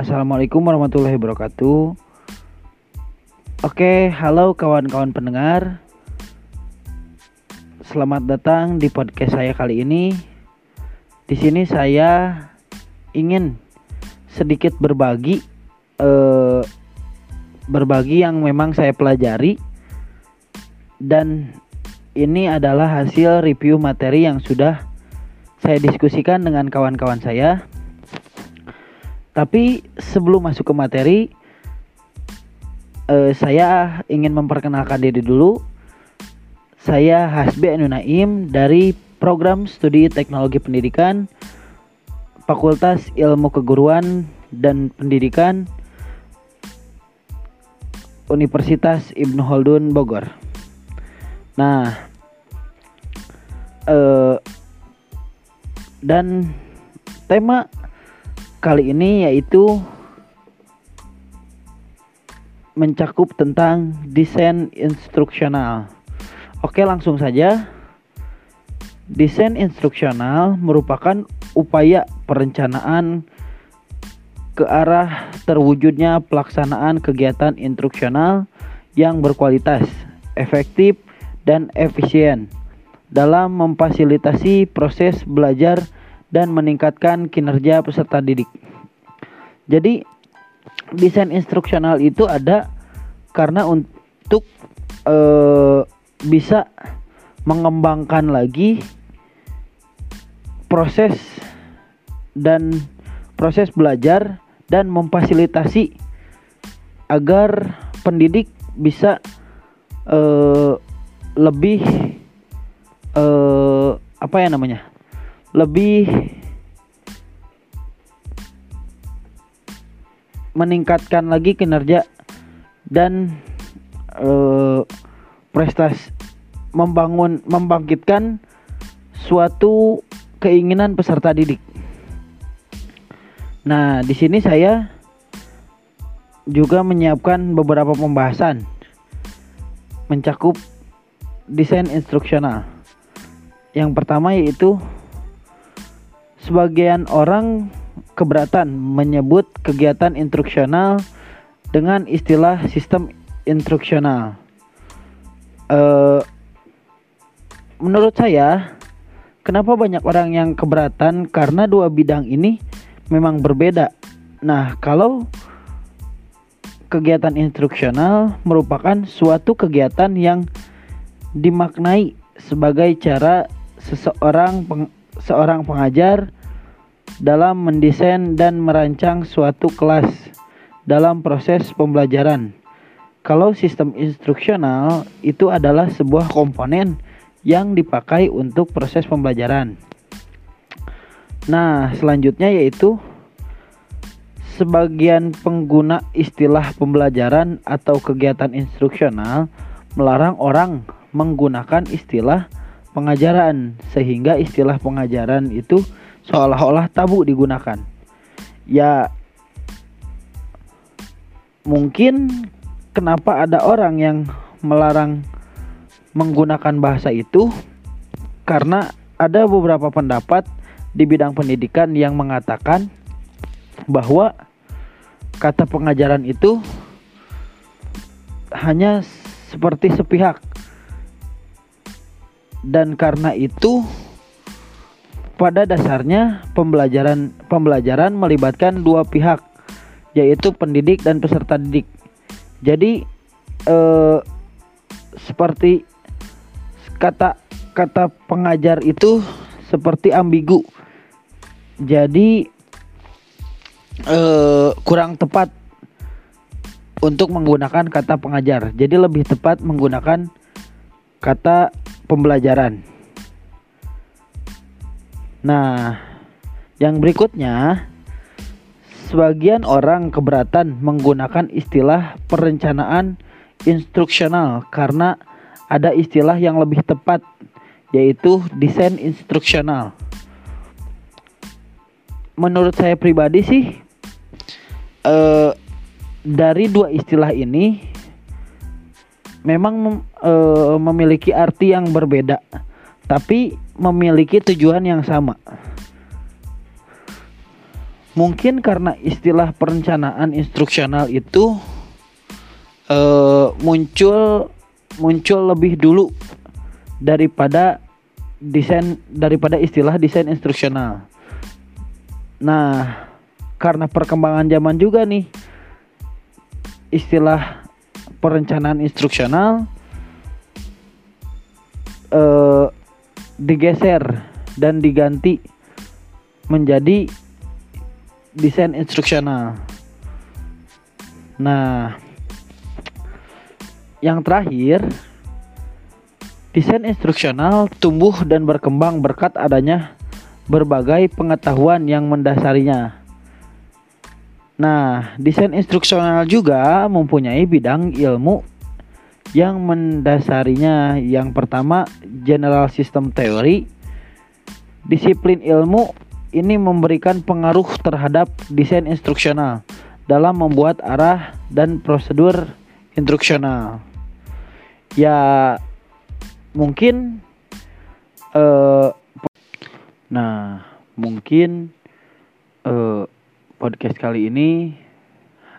Assalamualaikum warahmatullahi wabarakatuh. Oke, halo kawan-kawan pendengar. Selamat datang di podcast saya kali ini. Di sini saya ingin sedikit berbagi eh, berbagi yang memang saya pelajari dan ini adalah hasil review materi yang sudah saya diskusikan dengan kawan-kawan saya tapi sebelum masuk ke materi, eh, saya ingin memperkenalkan diri dulu. Saya Hasbi Anu Naim dari Program Studi Teknologi Pendidikan Fakultas Ilmu Keguruan dan Pendidikan Universitas Ibnu Khaldun Bogor. Nah, eh, dan tema kali ini yaitu mencakup tentang desain instruksional. Oke, langsung saja. Desain instruksional merupakan upaya perencanaan ke arah terwujudnya pelaksanaan kegiatan instruksional yang berkualitas, efektif, dan efisien dalam memfasilitasi proses belajar dan meningkatkan kinerja peserta didik. Jadi desain instruksional itu ada karena untuk e, bisa mengembangkan lagi proses dan proses belajar dan memfasilitasi agar pendidik bisa e, lebih e, apa ya namanya lebih meningkatkan lagi kinerja dan uh, prestasi membangun membangkitkan suatu keinginan peserta didik. Nah, di sini saya juga menyiapkan beberapa pembahasan mencakup desain instruksional. Yang pertama yaitu Sebagian orang keberatan menyebut kegiatan instruksional dengan istilah sistem instruksional. Uh, menurut saya, kenapa banyak orang yang keberatan karena dua bidang ini memang berbeda. Nah, kalau kegiatan instruksional merupakan suatu kegiatan yang dimaknai sebagai cara seseorang peng seorang pengajar dalam mendesain dan merancang suatu kelas dalam proses pembelajaran. Kalau sistem instruksional itu adalah sebuah komponen yang dipakai untuk proses pembelajaran. Nah, selanjutnya yaitu sebagian pengguna istilah pembelajaran atau kegiatan instruksional melarang orang menggunakan istilah pengajaran sehingga istilah pengajaran itu seolah-olah tabu digunakan. Ya mungkin kenapa ada orang yang melarang menggunakan bahasa itu karena ada beberapa pendapat di bidang pendidikan yang mengatakan bahwa kata pengajaran itu hanya seperti sepihak dan karena itu pada dasarnya pembelajaran pembelajaran melibatkan dua pihak yaitu pendidik dan peserta didik. Jadi eh, seperti kata kata pengajar itu seperti ambigu. Jadi eh, kurang tepat untuk menggunakan kata pengajar. Jadi lebih tepat menggunakan kata pembelajaran. Nah, yang berikutnya, sebagian orang keberatan menggunakan istilah perencanaan instruksional karena ada istilah yang lebih tepat yaitu desain instruksional. Menurut saya pribadi sih eh, dari dua istilah ini memang e, memiliki arti yang berbeda, tapi memiliki tujuan yang sama. mungkin karena istilah perencanaan instruksional itu uh, muncul muncul lebih dulu daripada desain daripada istilah desain instruksional. Nah, karena perkembangan zaman juga nih istilah perencanaan instruksional uh, digeser dan diganti menjadi desain instruksional. Nah, yang terakhir, desain instruksional tumbuh dan berkembang berkat adanya berbagai pengetahuan yang mendasarinya. Nah, desain instruksional juga mempunyai bidang ilmu yang mendasarinya. Yang pertama, General System Theory. Disiplin ilmu ini memberikan pengaruh terhadap desain instruksional dalam membuat arah dan prosedur instruksional. Ya mungkin uh, nah mungkin uh, podcast kali ini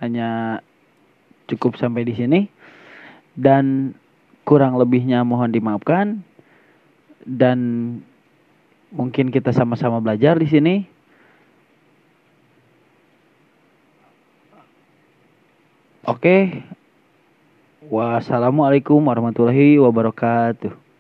hanya cukup sampai di sini dan kurang lebihnya mohon dimaafkan dan mungkin kita sama-sama belajar di sini. Oke. Wassalamualaikum warahmatullahi wabarakatuh.